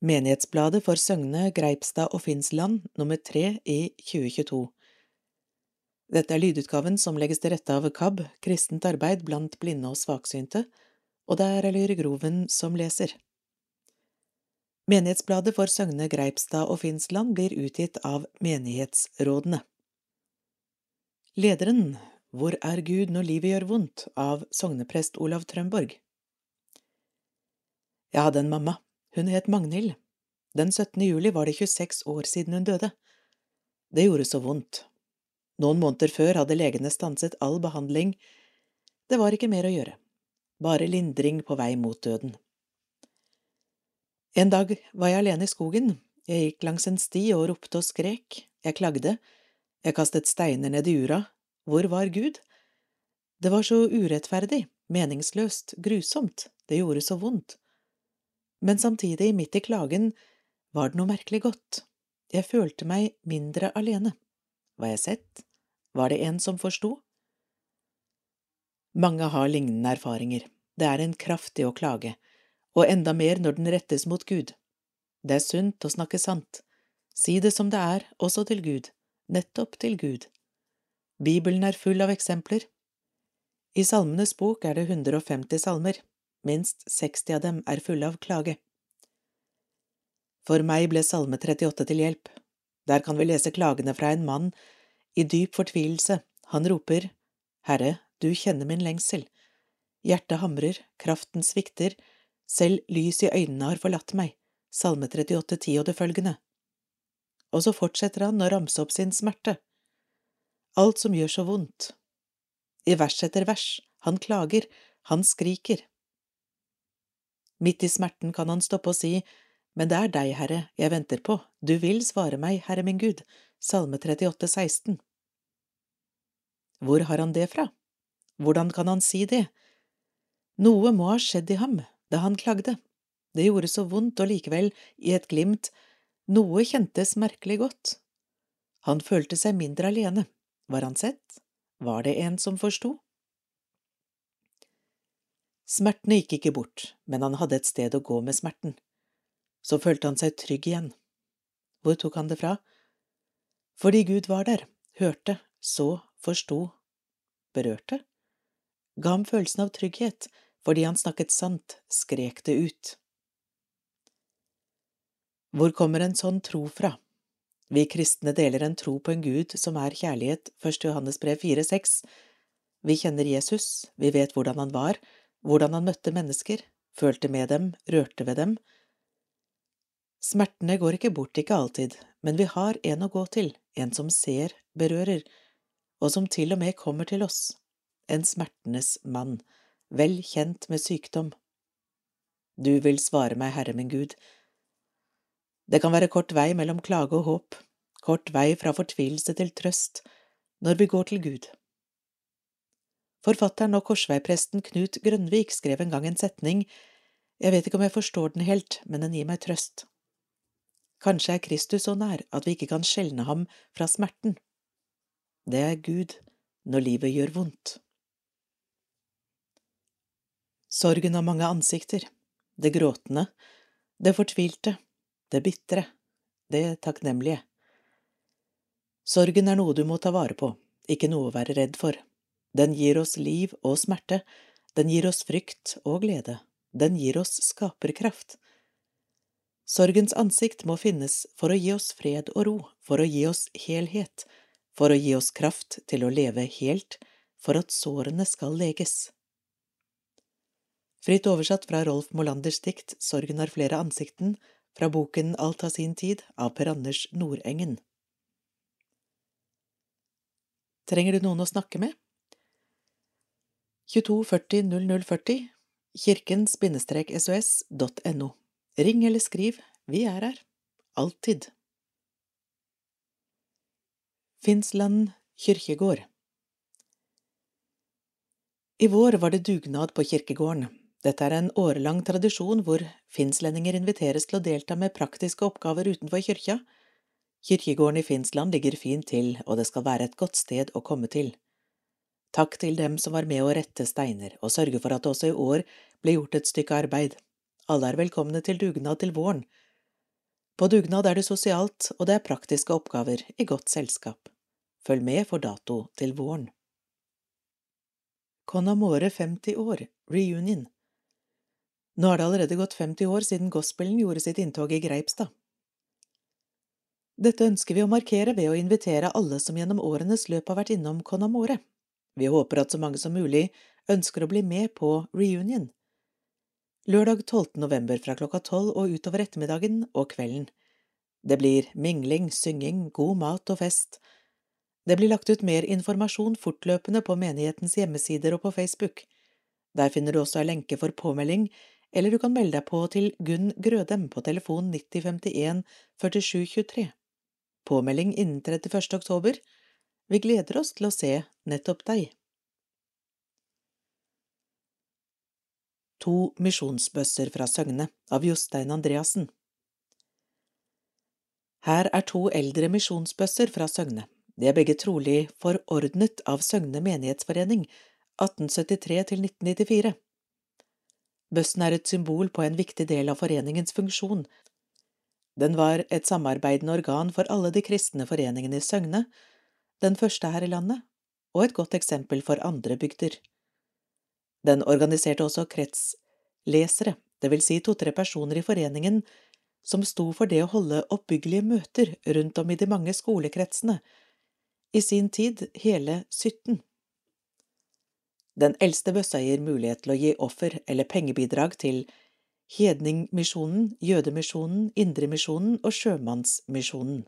Menighetsbladet for Søgne, Greipstad og Finnsland nummer tre i 2022. Dette er lydutgaven som legges til rette av KAB, Kristent arbeid blant blinde og svaksynte, og det er Eløyre Groven som leser. Menighetsbladet for Søgne, Greipstad og Finnsland blir utgitt av Menighetsrådene. Lederen Hvor er Gud når livet gjør vondt? av sogneprest Olav Trømborg. Jeg hadde en mamma. Hun het Magnhild. Den 17. juli var det 26 år siden hun døde. Det gjorde så vondt. Noen måneder før hadde legene stanset all behandling. Det var ikke mer å gjøre. Bare lindring på vei mot døden. En dag var jeg alene i skogen. Jeg gikk langs en sti og ropte og skrek. Jeg klagde. Jeg kastet steiner ned i ura. Hvor var Gud? Det var så urettferdig, meningsløst, grusomt, det gjorde så vondt men samtidig, midt i klagen, var det noe merkelig godt. Jeg følte meg mindre alene. Var jeg sett? Var det en som forsto? Mange har lignende erfaringer. Det er en kraft i å klage, og enda mer når den rettes mot Gud. Det er sunt å snakke sant. Si det som det er, også til Gud, nettopp til Gud. Bibelen er full av eksempler. I Salmenes bok er det 150 salmer. Minst 60 av dem er fulle av klage. For meg ble Salme 38 til hjelp. Der kan vi lese klagene fra en mann i dyp fortvilelse. Han roper, Herre, du kjenner min lengsel. Hjertet hamrer, kraften svikter, selv lys i øynene har forlatt meg. Salme 38, 10 og det følgende. Og så fortsetter han å ramse opp sin smerte. Alt som gjør så vondt. I vers etter vers, han klager, han skriker. Midt i smerten kan han stoppe og si, Men det er deg, Herre, jeg venter på, du vil svare meg, Herre min Gud, Salme 38, 16. Hvor har han det fra? Hvordan kan han si det? Noe må ha skjedd i ham da han klagde. Det gjorde så vondt, og likevel, i et glimt, noe kjentes merkelig godt. Han følte seg mindre alene. Var han sett? Var det en som forsto? Smertene gikk ikke bort, men han hadde et sted å gå med smerten. Så følte han seg trygg igjen. Hvor tok han det fra? Fordi Gud var der, hørte, så, forsto, berørte, ga ham følelsen av trygghet, fordi han snakket sant, skrek det ut. Hvor kommer en sånn tro fra? Vi kristne deler en tro på en Gud som er kjærlighet, 1. Johannes brev 4,6. Vi kjenner Jesus, vi vet hvordan han var, hvordan han møtte mennesker, følte med dem, rørte ved dem. Smertene går ikke bort, ikke alltid, men vi har en å gå til, en som ser, berører, og som til og med kommer til oss, en smertenes mann, vel kjent med sykdom. Du vil svare meg, Herre min Gud. Det kan være kort vei mellom klage og håp, kort vei fra fortvilelse til trøst, når vi går til Gud. Forfatteren og korsveipresten Knut Grønvik skrev en gang en setning, jeg vet ikke om jeg forstår den helt, men den gir meg trøst. Kanskje er Kristus så nær at vi ikke kan skjelne ham fra smerten. Det er Gud når livet gjør vondt. Sorgen har mange ansikter, det gråtende, det fortvilte, det bitre, det takknemlige. Sorgen er noe du må ta vare på, ikke noe å være redd for. Den gir oss liv og smerte, den gir oss frykt og glede, den gir oss skaperkraft. Sorgens ansikt må finnes for å gi oss fred og ro, for å gi oss helhet, for å gi oss kraft til å leve helt, for at sårene skal leges. Fritt oversatt fra Rolf Molanders dikt Sorgen har flere ansikten, fra boken Alt av sin tid av Per Anders Nordengen. Trenger du noen å snakke med? 22 40 0040 kirken-sos.no Ring eller skriv, vi er her. Alltid. Finnsland kirkegård I vår var det dugnad på kirkegården. Dette er en årelang tradisjon hvor finnslendinger inviteres til å delta med praktiske oppgaver utenfor kyrkja. Kirkegården i Finnsland ligger fint til, og det skal være et godt sted å komme til. Takk til dem som var med å rette steiner og sørge for at det også i år ble gjort et stykke arbeid. Alle er velkomne til dugnad til våren. På dugnad er det sosialt, og det er praktiske oppgaver i godt selskap. Følg med for dato til våren. Conamore 50 år, reunion. Nå har det allerede gått 50 år siden gospelen gjorde sitt inntog i Greipstad. Dette ønsker vi å markere ved å invitere alle som gjennom årenes løp har vært innom Conamore. Vi håper at så mange som mulig ønsker å bli med på reunion. Lørdag 12. november fra klokka tolv og utover ettermiddagen og kvelden. Det blir mingling, synging, god mat og fest. Det blir lagt ut mer informasjon fortløpende på menighetens hjemmesider og på Facebook. Der finner du også en lenke for påmelding, eller du kan melde deg på til Gunn Grødem på telefon 9051 4723. Påmelding innen 31. oktober. Vi gleder oss til å se nettopp deg. To misjonsbøsser fra Søgne av Jostein Andreassen Her er to eldre misjonsbøsser fra Søgne. De er begge trolig forordnet av Søgne menighetsforening 1873 til 1994. Bøssen er et symbol på en viktig del av foreningens funksjon. Den var et samarbeidende organ for alle de kristne foreningene i Søgne, den første her i landet, og et godt eksempel for andre bygder. Den organiserte også kretslesere, det vil si to–tre personer i foreningen, som sto for det å holde oppbyggelige møter rundt om i de mange skolekretsene, i sin tid hele 17. Den eldste bøssa gir mulighet til å gi offer eller pengebidrag til Hedningmisjonen, Jødemisjonen, Indremisjonen og Sjømannsmisjonen.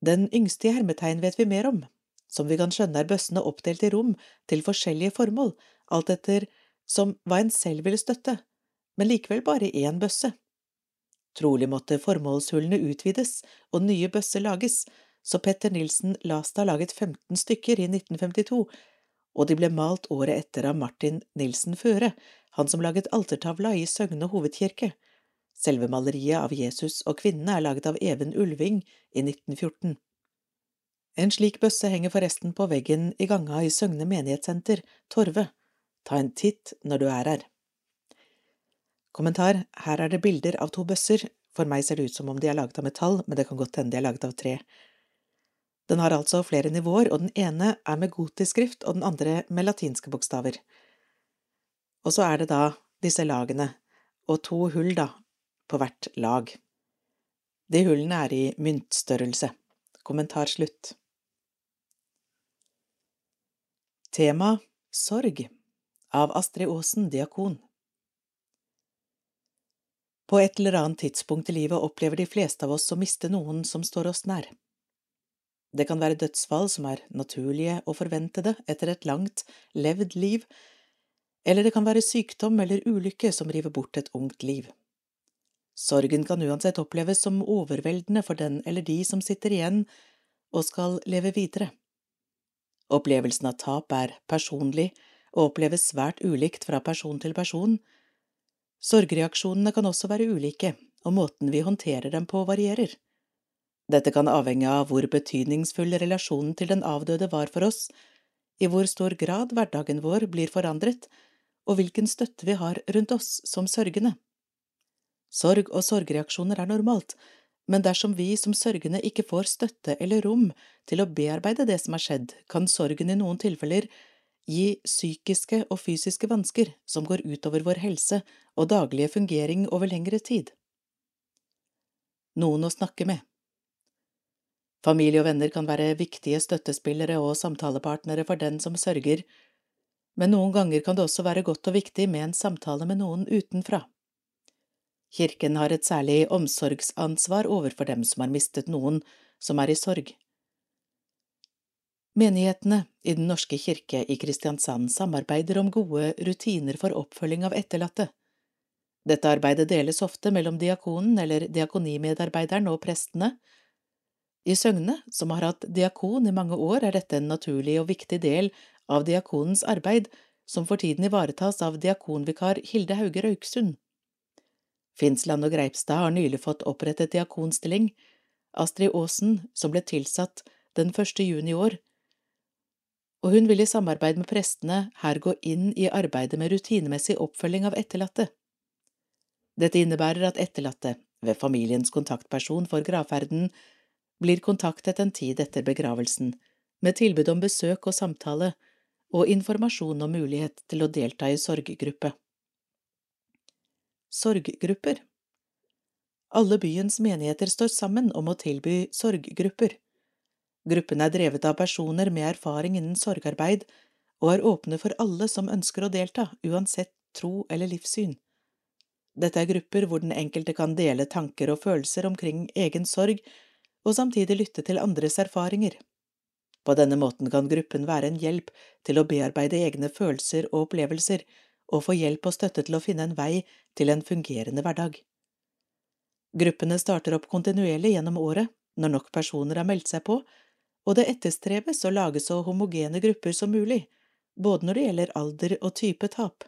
Den yngste i hermetegn vet vi mer om. Som vi kan skjønne er bøssene oppdelt i rom til forskjellige formål, alt etter som hva en selv ville støtte, men likevel bare én bøsse. Trolig måtte formålshullene utvides og nye bøsser lages, så Petter Nilsen Lasta laget 15 stykker i 1952, og de ble malt året etter av Martin Nilsen Føre, han som laget altertavla i Søgne hovedkirke. Selve maleriet av Jesus og kvinnene er laget av Even Ulving i 1914. En slik bøsse henger forresten på veggen i ganga i Søgne menighetssenter, Torve. Ta en titt når du er her. Kommentar, her er det bilder av to bøsser, for meg ser det ut som om de er laget av metall, men det kan godt hende de er laget av tre. Den har altså flere nivåer, og den ene er med gotisk skrift og den andre med latinske bokstaver. Og så er det da disse lagene, og to hull, da, på hvert lag. De hullene er i myntstørrelse. Kommentar slutt. Tema Sorg av Astrid Aasen, diakon. På et eller annet tidspunkt i livet opplever de fleste av oss å miste noen som står oss nær. Det kan være dødsfall som er naturlige og forventede etter et langt, levd liv, eller det kan være sykdom eller ulykke som river bort et ungt liv. Sorgen kan uansett oppleves som overveldende for den eller de som sitter igjen og skal leve videre. Opplevelsen av tap er personlig og oppleves svært ulikt fra person til person. Sorgreaksjonene kan også være ulike, og måten vi håndterer dem på varierer. Dette kan avhenge av hvor betydningsfull relasjonen til den avdøde var for oss, i hvor stor grad hverdagen vår blir forandret, og hvilken støtte vi har rundt oss som sørgende. Sorg og sorgreaksjoner er normalt, men dersom vi som sørgende ikke får støtte eller rom til å bearbeide det som er skjedd, kan sorgen i noen tilfeller gi psykiske og fysiske vansker som går utover vår helse og daglige fungering over lengre tid. Noen å snakke med Familie og venner kan være viktige støttespillere og samtalepartnere for den som sørger, men noen ganger kan det også være godt og viktig med en samtale med noen utenfra. Kirken har et særlig omsorgsansvar overfor dem som har mistet noen som er i sorg. Menighetene i Den norske kirke i Kristiansand samarbeider om gode rutiner for oppfølging av etterlatte. Dette arbeidet deles ofte mellom diakonen eller diakonimedarbeideren og prestene, i Søgne, som har hatt diakon i mange år, er dette en naturlig og viktig del av diakonens arbeid, som for tiden ivaretas av diakonvikar Hilde Hauge Rauksund. Finnsland og Greipstad har nylig fått opprettet diakonstilling, Astrid Aasen, som ble tilsatt den 1. juni i år, og hun vil i samarbeid med prestene her gå inn i arbeidet med rutinemessig oppfølging av etterlatte. Dette innebærer at etterlatte, ved familiens kontaktperson for gravferden, blir kontaktet en tid etter begravelsen, med tilbud om besøk og samtale, og informasjon om mulighet til å delta i sorggruppe. Sorggrupper Alle byens menigheter står sammen om å tilby sorggrupper. Gruppene er drevet av personer med erfaring innen sorgarbeid og er åpne for alle som ønsker å delta, uansett tro eller livssyn. Dette er grupper hvor den enkelte kan dele tanker og følelser omkring egen sorg, og samtidig lytte til andres erfaringer. På denne måten kan gruppen være en hjelp til å bearbeide egne følelser og opplevelser, og få hjelp og støtte til å finne en vei til en fungerende hverdag. Gruppene starter opp kontinuerlig gjennom året, når nok personer har meldt seg på, og det etterstrebes å lage så homogene grupper som mulig, både når det gjelder alder og type tap.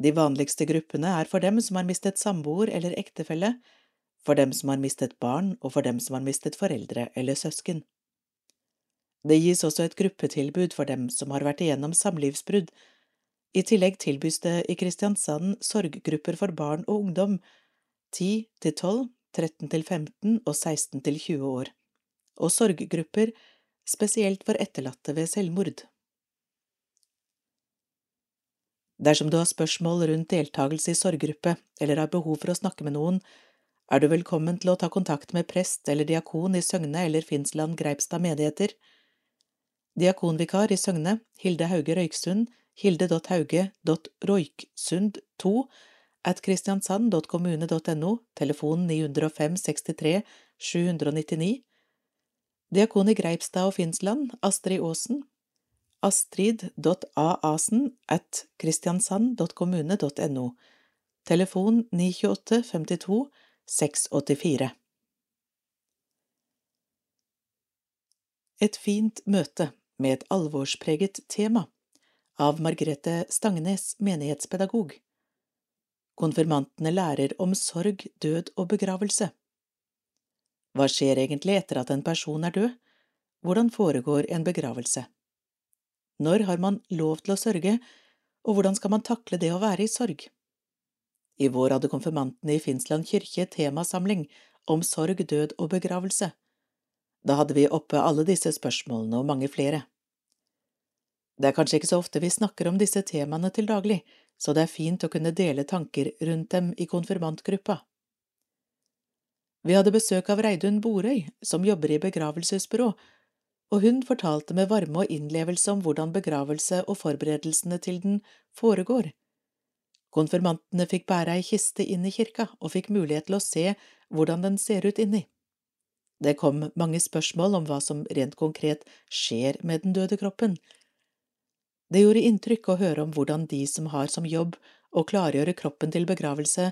De vanligste gruppene er for dem som har mistet samboer eller ektefelle, for dem som har mistet barn og for dem som har mistet foreldre eller søsken. Det gis også et gruppetilbud for dem som har vært igjennom samlivsbrudd. I tillegg tilbys det i Kristiansand sorggrupper for barn og ungdom, 10 til 12, 13 til 15 og 16 til 20 år, og sorggrupper spesielt for etterlatte ved selvmord. Dersom du har spørsmål rundt deltakelse i sorggruppe eller har behov for å snakke med noen, er du velkommen til å ta kontakt med prest eller diakon i Søgne eller Finnsland Greipstad menigheter. Diakonvikar i Søgne, Hilde Hauge Røyksund, hilde.hauge.roiksund2 at kristiansand.kommune.no, telefon 905 63 799. Diakoni Greipstad og Finnsland, Astrid Aasen, astrid.aasen at kristiansand.kommune.no, telefon 928 52 684. Et fint møte med et alvorspreget tema av Margrethe Stangnes, menighetspedagog. Konfirmantene lærer om sorg, død og begravelse. Hva skjer egentlig etter at en person er død? Hvordan foregår en begravelse? Når har man lov til å sørge, og hvordan skal man takle det å være i sorg? I vår hadde konfirmantene i Finnsland kirke temasamling om sorg, død og begravelse. Da hadde vi oppe alle disse spørsmålene og mange flere. Det er kanskje ikke så ofte vi snakker om disse temaene til daglig, så det er fint å kunne dele tanker rundt dem i konfirmantgruppa. Vi hadde besøk av Reidun Borøy, som jobber i begravelsesbyrå, og hun fortalte med varme og innlevelse om hvordan begravelse og forberedelsene til den foregår. Konfirmantene fikk bære ei kiste inn i kirka og fikk mulighet til å se hvordan den ser ut inni. Det kom mange spørsmål om hva som rent konkret skjer med den døde kroppen. Det gjorde inntrykk å høre om hvordan de som har som jobb å klargjøre kroppen til begravelse,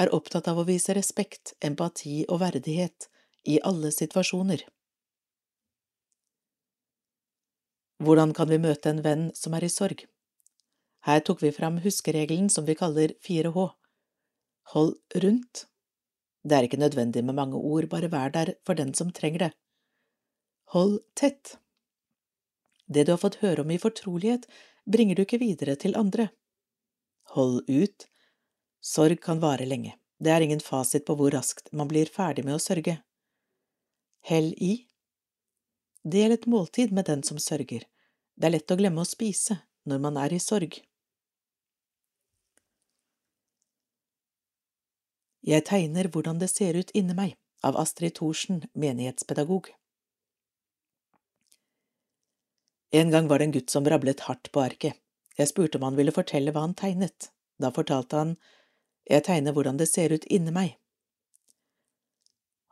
er opptatt av å vise respekt, empati og verdighet i alle situasjoner. Hvordan kan vi møte en venn som er i sorg? Her tok vi fram huskeregelen som vi kaller 4H. Hold rundt. Det er ikke nødvendig med mange ord, bare vær der for den som trenger det. Hold tett. Det du har fått høre om i fortrolighet, bringer du ikke videre til andre. Hold ut. Sorg kan vare lenge. Det er ingen fasit på hvor raskt man blir ferdig med å sørge. Hell i. Del et måltid med den som sørger. Det er lett å glemme å spise når man er i sorg. Jeg tegner hvordan det ser ut inni meg, av Astrid Thorsen, menighetspedagog. En gang var det en gutt som rablet hardt på arket. Jeg spurte om han ville fortelle hva han tegnet. Da fortalte han, jeg tegner hvordan det ser ut inni meg.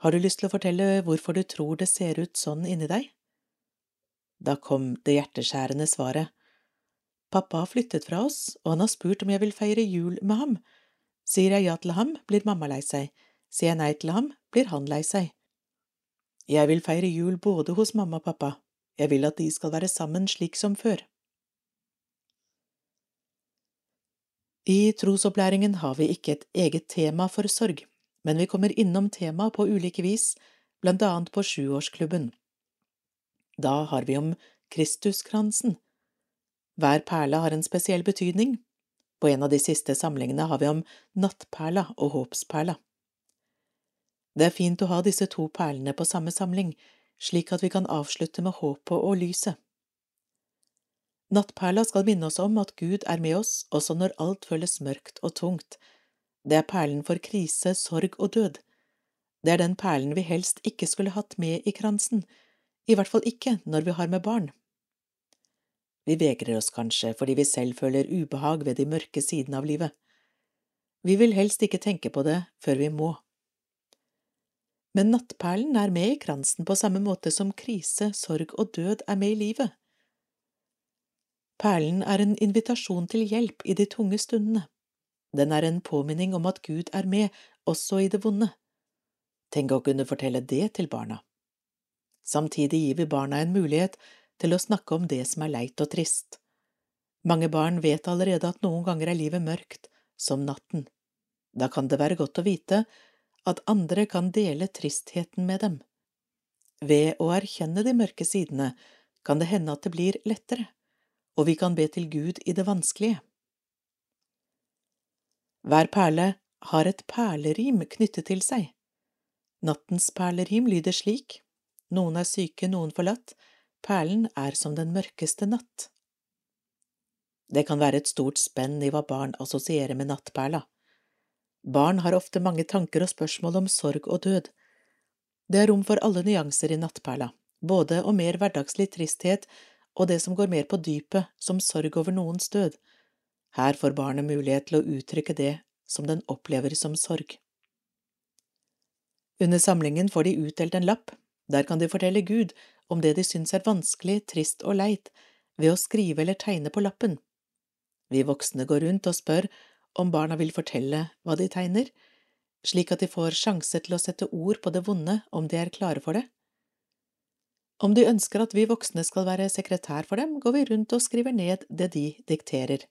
Har du lyst til å fortelle hvorfor du tror det ser ut sånn inni deg? Da kom det hjerteskjærende svaret. Pappa har flyttet fra oss, og han har spurt om jeg vil feire jul med ham. Sier jeg ja til ham, blir mamma lei seg. Sier jeg nei til ham, blir han lei seg. Jeg vil feire jul både hos mamma og pappa. Jeg vil at de skal være sammen slik som før. I trosopplæringen har vi ikke et eget tema for sorg, men vi kommer innom temaet på ulike vis, blant annet på sjuårsklubben. Da har vi om Kristuskransen. Hver perle har en spesiell betydning. På en av de siste samlingene har vi om nattperla og håpsperla. Det er fint å ha disse to perlene på samme samling, slik at vi kan avslutte med håpet og lyset. Nattperla skal minne oss om at Gud er med oss også når alt føles mørkt og tungt. Det er perlen for krise, sorg og død. Det er den perlen vi helst ikke skulle hatt med i kransen, i hvert fall ikke når vi har med barn. Vi vegrer oss kanskje fordi vi selv føler ubehag ved de mørke sidene av livet. Vi vil helst ikke tenke på det før vi må. Men nattperlen er med i kransen på samme måte som krise, sorg og død er med i livet. Perlen er en invitasjon til hjelp i de tunge stundene. Den er en påminning om at Gud er med, også i det vonde. Tenk å kunne fortelle det til barna. Samtidig gir vi barna en mulighet til å snakke om det som er leit og trist. Mange barn vet allerede at noen ganger er livet mørkt, som natten. Da kan det være godt å vite at andre kan dele tristheten med dem. Ved å erkjenne de mørke sidene kan det hende at det blir lettere, og vi kan be til Gud i det vanskelige. Hver perle har et perlerim knyttet til seg. Nattens perlerim lyder slik, noen er syke, noen forlatt, perlen er som den mørkeste natt. Det kan være et stort spenn i hva barn assosierer med nattperla. Barn har ofte mange tanker og spørsmål om sorg og død. Det er rom for alle nyanser i nattperla, både og mer hverdagslig tristhet og det som går mer på dypet, som sorg over noens død. Her får barnet mulighet til å uttrykke det som den opplever som sorg. Under samlingen får de utdelt en lapp, der kan de fortelle Gud om det de syns er vanskelig, trist og leit, ved å skrive eller tegne på lappen. Vi voksne går rundt og spør om barna vil fortelle hva de tegner, slik at de får sjanse til å sette ord på det vonde om de er klare for det. Om de ønsker at vi voksne skal være sekretær for dem, går vi rundt og skriver ned det de dikterer.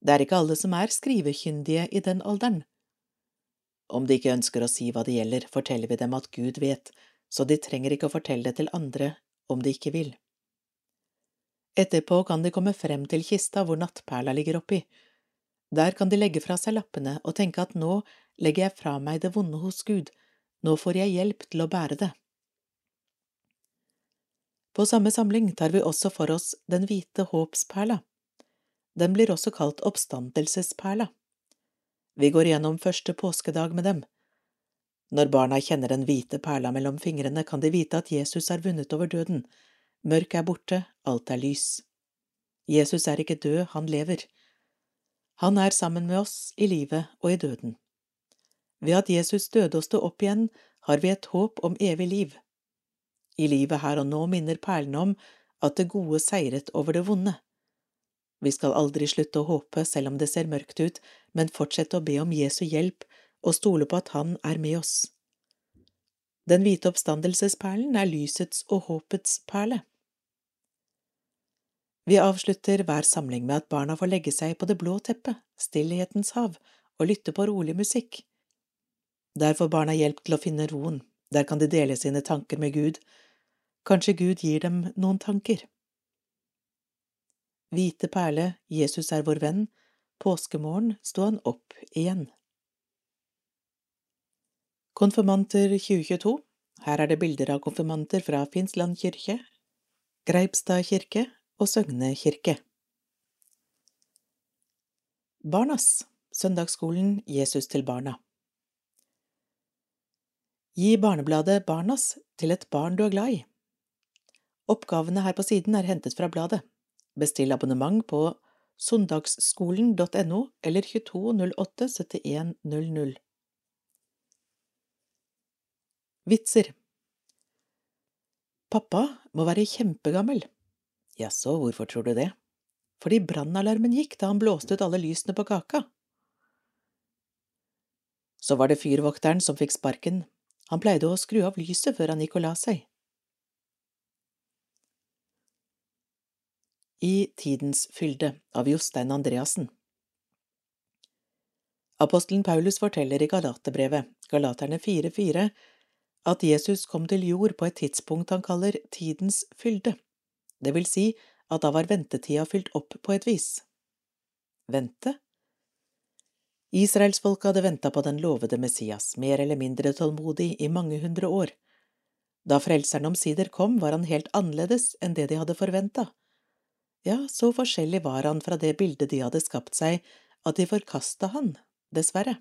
Det er ikke alle som er skrivekyndige i den alderen. Om de ikke ønsker å si hva det gjelder, forteller vi dem at Gud vet, så de trenger ikke å fortelle det til andre om de ikke vil. Etterpå kan de komme frem til kista hvor nattperla ligger oppi, der kan de legge fra seg lappene og tenke at nå legger jeg fra meg det vonde hos Gud, nå får jeg hjelp til å bære det. På samme samling tar vi også for oss den hvite håpsperla. Den blir også kalt oppstandelsesperla. Vi går gjennom første påskedag med dem. Når barna kjenner den hvite perla mellom fingrene, kan de vite at Jesus er vunnet over døden. Mørket er borte, alt er lys. Jesus er ikke død, han lever. Han er sammen med oss i livet og i døden. Ved at Jesus døde og sto opp igjen, har vi et håp om evig liv. I livet her og nå minner perlene om at det gode seiret over det vonde. Vi skal aldri slutte å håpe selv om det ser mørkt ut, men fortsette å be om Jesu hjelp og stole på at Han er med oss. Den hvite oppstandelsesperlen er lysets og håpets perle. Vi avslutter hver samling med at barna får legge seg på det blå teppet, stillhetens hav, og lytte på rolig musikk. Der får barna hjelp til å finne roen, der kan de dele sine tanker med Gud, kanskje Gud gir dem noen tanker. Hvite perle, Jesus er vår venn, påskemorgen sto han opp igjen. Konfirmanter 2022 Her er det bilder av konfirmanter fra Finnsland kirke, Greipstad kirke og Søgne kirke. Barnas Søndagsskolen Jesus til barna Gi barnebladet Barnas til et barn du er glad i. Oppgavene her på siden er hentet fra bladet. Bestill abonnement på søndagsskolen.no eller 2208 7100. Vitser Pappa må være kjempegammel. Jaså, hvorfor tror du det? Fordi brannalarmen gikk da han blåste ut alle lysene på kaka. Så var det fyrvokteren som fikk sparken, han pleide å skru av lyset før han gikk og la seg. I Tidens fylde av Jostein Andreassen Apostelen Paulus forteller i Galaterbrevet, Galaterne 4,4, at Jesus kom til jord på et tidspunkt han kaller tidens fylde det vil si at da var ventetida fylt opp på et vis. Vente? Israelsfolket hadde venta på den lovede Messias, mer eller mindre tålmodig, i mange hundre år. Da Frelseren omsider kom, var han helt annerledes enn det de hadde forventa. Ja, så forskjellig var han fra det bildet de hadde skapt seg, at de forkasta han, dessverre.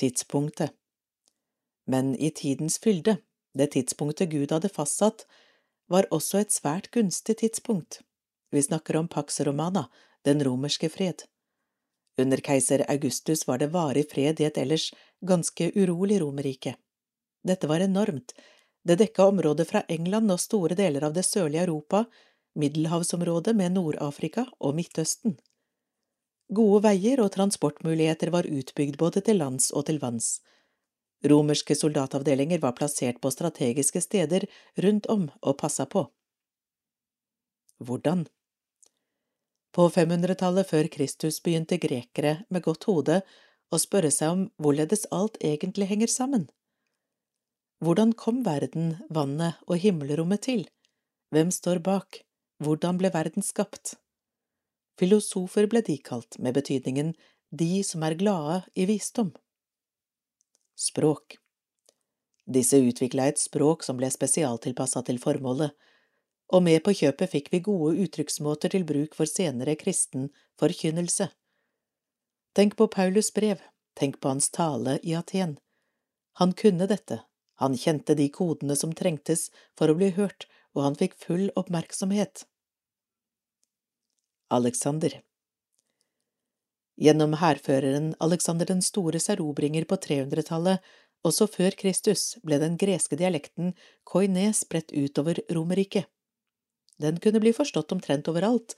Tidspunktet Men i tidens fylde, det tidspunktet Gud hadde fastsatt, var også et svært gunstig tidspunkt. Vi snakker om Pax Romana, den romerske fred. Under keiser Augustus var det varig fred i et ellers ganske urolig Romerrike. Dette var enormt, det dekka området fra England og store deler av det sørlige Europa, middelhavsområdet med Nord-Afrika og Midtøsten. Gode veier og transportmuligheter var utbygd både til lands og til vanns. Romerske soldatavdelinger var plassert på strategiske steder rundt om og passa på. Hvordan? På 500-tallet før Kristus begynte grekere med godt hode å spørre seg om hvorledes alt egentlig henger sammen. Hvordan kom verden, vannet og himmelrommet til? Hvem står bak? Hvordan ble verden skapt? Filosofer ble de kalt, med betydningen de som er glade i visdom. Språk Disse utvikla et språk som ble spesialtilpassa til formålet, og med på kjøpet fikk vi gode uttrykksmåter til bruk for senere kristen forkynnelse. Tenk på Paulus brev, tenk på hans tale i Aten. Han kunne dette, han kjente de kodene som trengtes for å bli hørt, og han fikk full oppmerksomhet. Alexander Gjennom hærføreren Alexander den stores erobringer på 300-tallet, også før Kristus, ble den greske dialekten koine spredt utover Romerriket. Den kunne bli forstått omtrent overalt,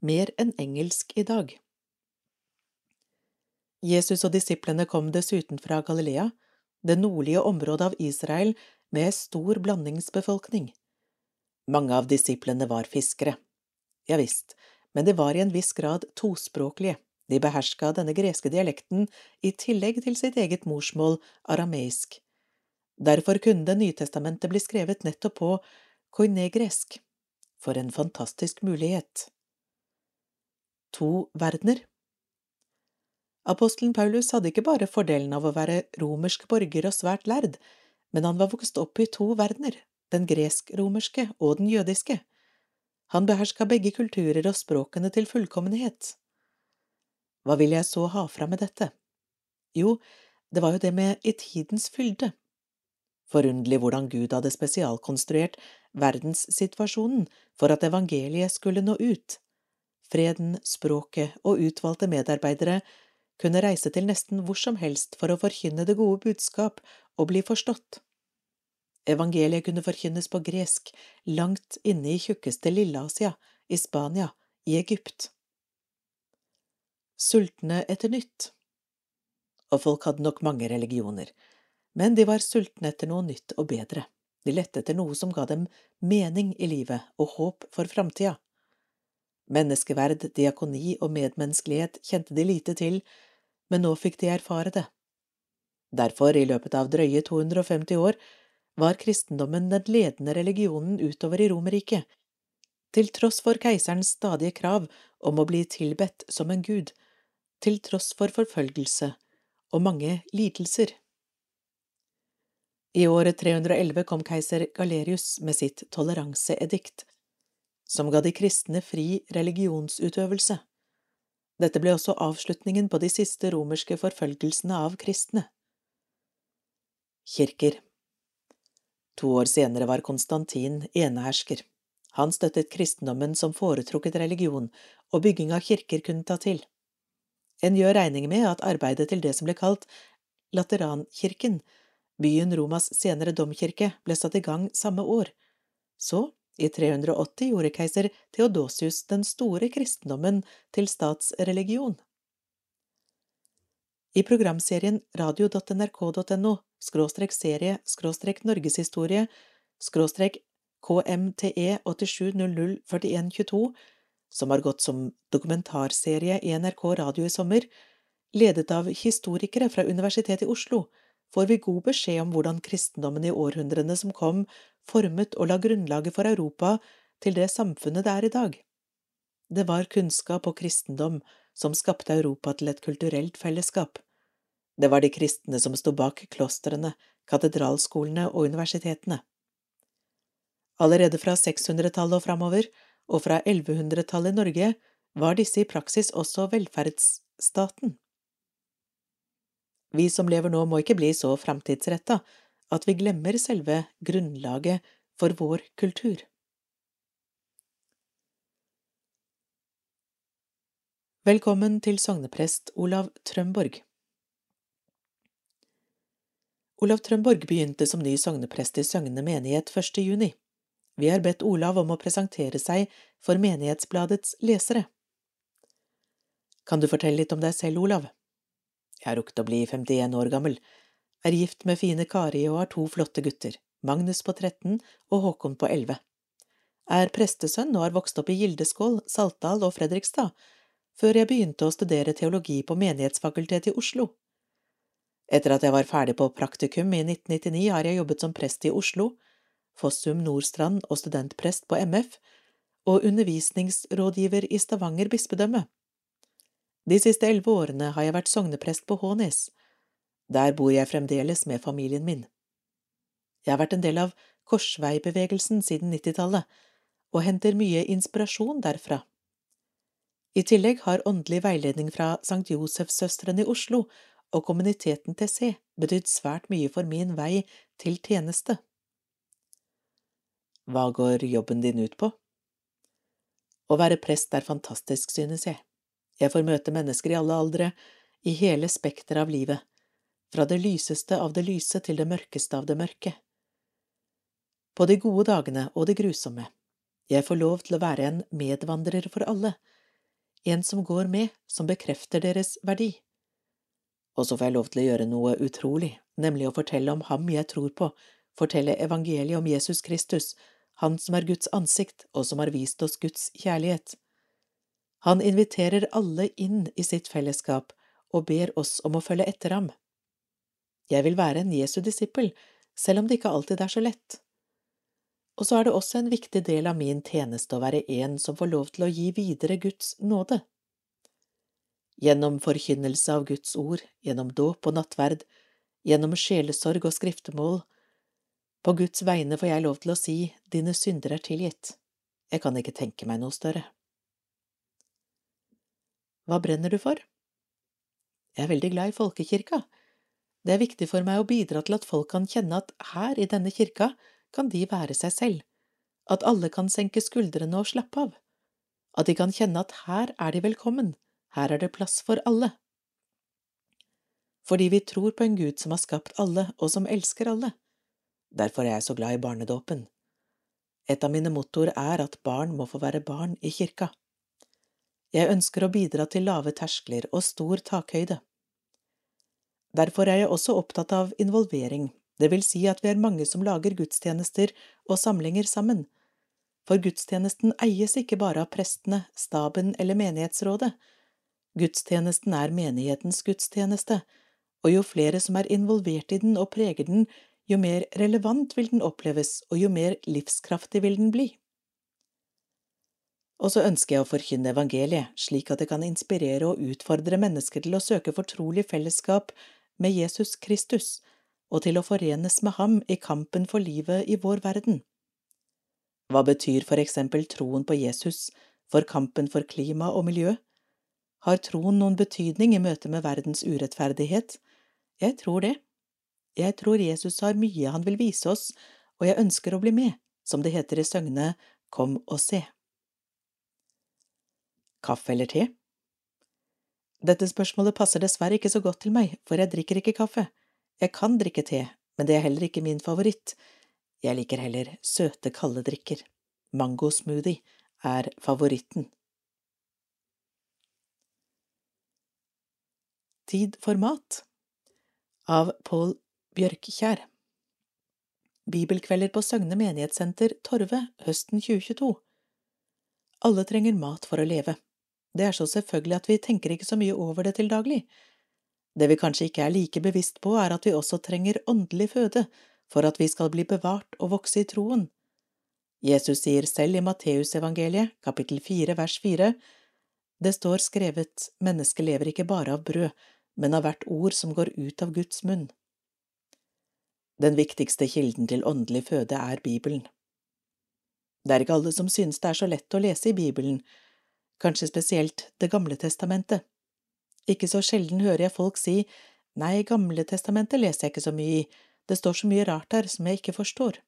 mer enn engelsk i dag. Jesus og disiplene kom dessuten fra Galilea, det nordlige området av Israel med stor blandingsbefolkning. Mange av disiplene var fiskere. Ja visst, men de var i en viss grad tospråklige, de beherska denne greske dialekten i tillegg til sitt eget morsmål, arameisk. Derfor kunne Det Nytestamentet bli skrevet nettopp på koinegresk. For en fantastisk mulighet. To verdener Apostelen Paulus hadde ikke bare fordelen av å være romersk borger og svært lærd, men han var vokst opp i to verdener, den gresk-romerske og den jødiske. Han beherska begge kulturer og språkene til fullkommenhet. Hva vil jeg så ha fra med dette? Jo, det var jo det med i tidens fylde. Forunderlig hvordan Gud hadde spesialkonstruert verdenssituasjonen for at evangeliet skulle nå ut. Freden, språket og utvalgte medarbeidere kunne reise til nesten hvor som helst for å forkynne det gode budskap og bli forstått. Evangeliet kunne forkynnes på gresk, langt inne i tjukkeste Lilleasia, i Spania, i Egypt. Sultne etter nytt. Og folk hadde nok mange religioner, men de var sultne etter noe nytt og bedre. De lette etter noe som ga dem mening i livet og håp for framtida. Menneskeverd, diakoni og medmenneskelighet kjente de lite til, men nå fikk de erfare det. Derfor, i løpet av drøye 250 år, var kristendommen den ledende religionen utover i Romerriket, til tross for keiserens stadige krav om å bli tilbedt som en gud, til tross for forfølgelse og mange lidelser. I året 311 kom keiser Galerius med sitt toleranseedikt, som ga de kristne fri religionsutøvelse. Dette ble også avslutningen på de siste romerske forfølgelsene av kristne. Kirker To år senere var Konstantin enehersker. Han støttet kristendommen som foretrukket religion, og bygging av kirker kunne ta til. En gjør regning med at arbeidet til det som ble kalt Laterankirken, byen Romas senere domkirke, ble satt i gang samme år. Så, i 380, gjorde keiser Theodosius den store kristendommen til statsreligion. I programserien radio.nrk.no skråstrek serie skråstrek norgeshistorie skråstrek KMTE 87004122 som har gått som dokumentarserie i NRK Radio i sommer, ledet av historikere fra Universitetet i Oslo, får vi god beskjed om hvordan kristendommen i århundrene som kom, formet og la grunnlaget for Europa til det samfunnet det er i dag. Det var kunnskap og kristendom som skapte Europa til et kulturelt fellesskap. Det var de kristne som sto bak klostrene, katedralskolene og universitetene. Allerede fra 600-tallet og framover, og fra 1100-tallet i Norge, var disse i praksis også velferdsstaten. Vi som lever nå, må ikke bli så framtidsretta at vi glemmer selve grunnlaget for vår kultur. Velkommen til sogneprest Olav Trømborg. Olav Trømborg begynte som ny sogneprest i Søgne menighet 1. juni. Vi har bedt Olav om å presentere seg for Menighetsbladets lesere. Kan du fortelle litt om deg selv, Olav? Jeg har rukket å bli 51 år gammel, er gift med fine Kari og har to flotte gutter, Magnus på 13 og Håkon på 11. Er prestesønn og har vokst opp i Gildeskål, Saltdal og Fredrikstad, før jeg begynte å studere teologi på Menighetsfakultetet i Oslo. Etter at jeg var ferdig på praktikum i 1999, har jeg jobbet som prest i Oslo, Fossum Nordstrand og studentprest på MF, og undervisningsrådgiver i Stavanger bispedømme. De siste elleve årene har jeg vært sogneprest på Hånes. Der bor jeg fremdeles med familien min. Jeg har vært en del av korsveibevegelsen siden 90-tallet, og henter mye inspirasjon derfra. I tillegg har åndelig veiledning fra Sankt Josefssøstrene i Oslo og kommuniteten til C betydd svært mye for min vei til tjeneste. Hva går jobben din ut på? Å være prest er fantastisk, synes jeg. Jeg får møte mennesker i alle aldre, i hele spekteret av livet, fra det lyseste av det lyse til det mørkeste av det mørke. På de gode dagene og det grusomme. Jeg får lov til å være en medvandrer for alle, en som går med, som bekrefter deres verdi. Og så får jeg lov til å gjøre noe utrolig, nemlig å fortelle om ham jeg tror på, fortelle evangeliet om Jesus Kristus, han som er Guds ansikt og som har vist oss Guds kjærlighet. Han inviterer alle inn i sitt fellesskap og ber oss om å følge etter ham. Jeg vil være en Jesu disippel, selv om det ikke alltid er så lett. Og så er det også en viktig del av min tjeneste å være en som får lov til å gi videre Guds nåde gjennom forkynnelse av Guds ord, gjennom dåp og nattverd, gjennom sjelesorg og skriftemål. På Guds vegne får jeg lov til å si dine synder er tilgitt. Jeg kan ikke tenke meg noe større. Hva brenner du for? Jeg er veldig glad i folkekirka. Det er viktig for meg å bidra til at folk kan kjenne at her i denne kirka kan de være seg selv, at alle kan senke skuldrene og slappe av, at de kan kjenne at her er de velkommen, her er det plass for alle. Fordi vi tror på en Gud som har skapt alle, og som elsker alle. Derfor er jeg så glad i barnedåpen. Et av mine mottoer er at barn må få være barn i kirka. Jeg ønsker å bidra til lave terskler og stor takhøyde. Derfor er jeg også opptatt av involvering, det vil si at vi er mange som lager gudstjenester og samlinger sammen. For gudstjenesten eies ikke bare av prestene, staben eller menighetsrådet, Gudstjenesten er menighetens gudstjeneste, og jo flere som er involvert i den og preger den, jo mer relevant vil den oppleves, og jo mer livskraftig vil den bli. Og så ønsker jeg å forkynne evangeliet, slik at det kan inspirere og utfordre mennesker til å søke fortrolig fellesskap med Jesus Kristus, og til å forenes med ham i kampen for livet i vår verden. Hva betyr for eksempel troen på Jesus for kampen for klima og miljø? Har troen noen betydning i møte med verdens urettferdighet? Jeg tror det. Jeg tror Jesus har mye han vil vise oss, og jeg ønsker å bli med, som det heter i Søgne, Kom og se. Kaffe eller te? Dette spørsmålet passer dessverre ikke så godt til meg, for jeg drikker ikke kaffe. Jeg kan drikke te, men det er heller ikke min favoritt. Jeg liker heller søte, kalde drikker. Mango-smoothie er favoritten. Tid for mat av Pål Bjørkkjær Bibelkvelder på Søgne menighetssenter, Torve, høsten 2022 Alle trenger mat for å leve. Det er så selvfølgelig at vi tenker ikke så mye over det til daglig. Det vi kanskje ikke er like bevisst på, er at vi også trenger åndelig føde for at vi skal bli bevart og vokse i troen. Jesus sier selv i Matteusevangeliet, kapittel fire, vers fire, Det står skrevet, mennesket lever ikke bare av brød, men av hvert ord som går ut av Guds munn. Den viktigste kilden til åndelig føde er Bibelen. Det er ikke alle som synes det er så lett å lese i Bibelen, kanskje spesielt Det gamle testamentet. Ikke så sjelden hører jeg folk si nei, Gamle testamentet leser jeg ikke så mye i, det står så mye rart der som jeg ikke forstår.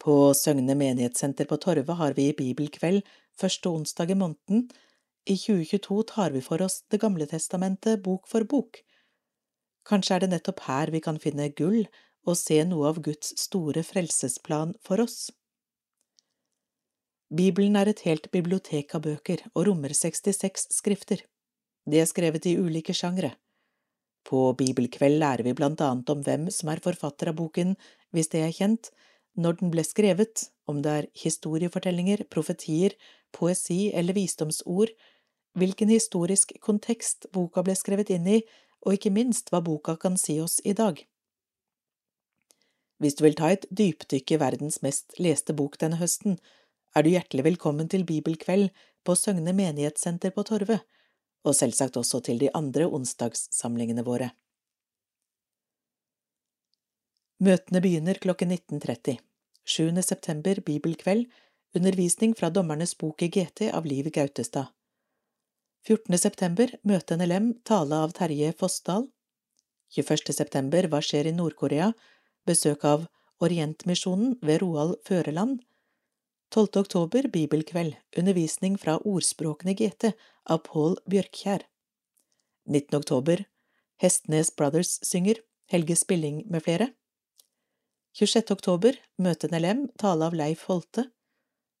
På Søgne menighetssenter på Torve har vi bibelkveld første onsdag i måneden. I 2022 tar vi for oss Det gamle testamentet bok for bok. Kanskje er det nettopp her vi kan finne gull og se noe av Guds store frelsesplan for oss. Bibelen er et helt bibliotek av bøker og rommer 66 skrifter. De er skrevet i ulike sjangre. På bibelkveld lærer vi blant annet om hvem som er forfatter av boken, hvis det er kjent, når den ble skrevet, om det er historiefortellinger, profetier, poesi eller visdomsord, hvilken historisk kontekst boka ble skrevet inn i, og ikke minst hva boka kan si oss i dag. Hvis du vil ta et dypdykk i verdens mest leste bok denne høsten, er du hjertelig velkommen til bibelkveld på Søgne menighetssenter på Torve, og selvsagt også til de andre onsdagssamlingene våre. Møtene begynner klokken 19.30. 7. september bibelkveld, undervisning fra Dommernes bok i GT av Liv Gautestad. 14. september møte NLM, tale av Terje Fossdal. 21. september Hva skjer i Nord-Korea? Besøk av Orientmisjonen ved Roald Føreland. 12. oktober bibelkveld, undervisning fra Ordspråkene GT av Pål Bjørkjær. 19. oktober Hestnes Brothers synger, Helge Spilling med flere. 26. oktober Møte NLM, tale av Leif Holte.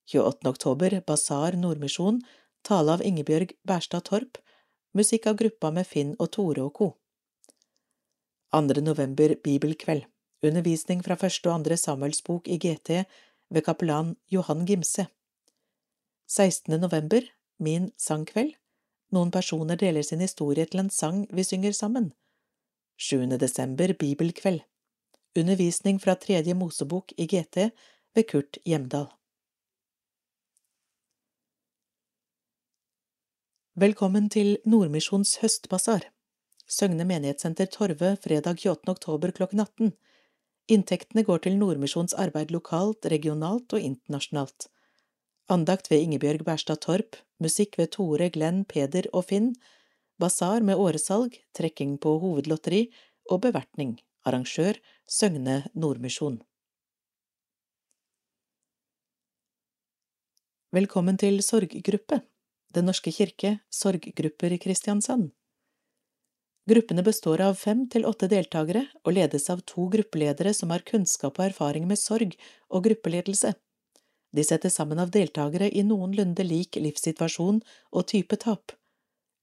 28. oktober Basar Nordmisjon, tale av Ingebjørg Bærstad Torp, musikk av gruppa med Finn og Tore og co. 2. november Bibelkveld, undervisning fra første og andre Samuelsbok i GT ved kapellan Johan Gimse. 16. november Min sangkveld, noen personer deler sin historie til en sang vi synger sammen. 7. desember Bibelkveld, Undervisning fra Tredje Mosebok i GT ved Kurt Hjemdal. Velkommen til Nordmisjons høstbasar. Søgne menighetssenter Torve fredag 28. oktober klokken 18. Inntektene går til Nordmisjons arbeid lokalt, regionalt og internasjonalt. Andakt ved Ingebjørg Bærstad Torp, musikk ved Tore, Glenn, Peder og Finn, basar med åresalg, trekking på hovedlotteri og bevertning. Arrangør Søgne Nordmisjon. Velkommen til sorggruppe, Den norske kirke, sorggrupper i Kristiansand. Gruppene består av fem til åtte deltakere og ledes av to gruppeledere som har kunnskap og erfaring med sorg og gruppeledelse. De settes sammen av deltakere i noenlunde lik livssituasjon og type tap.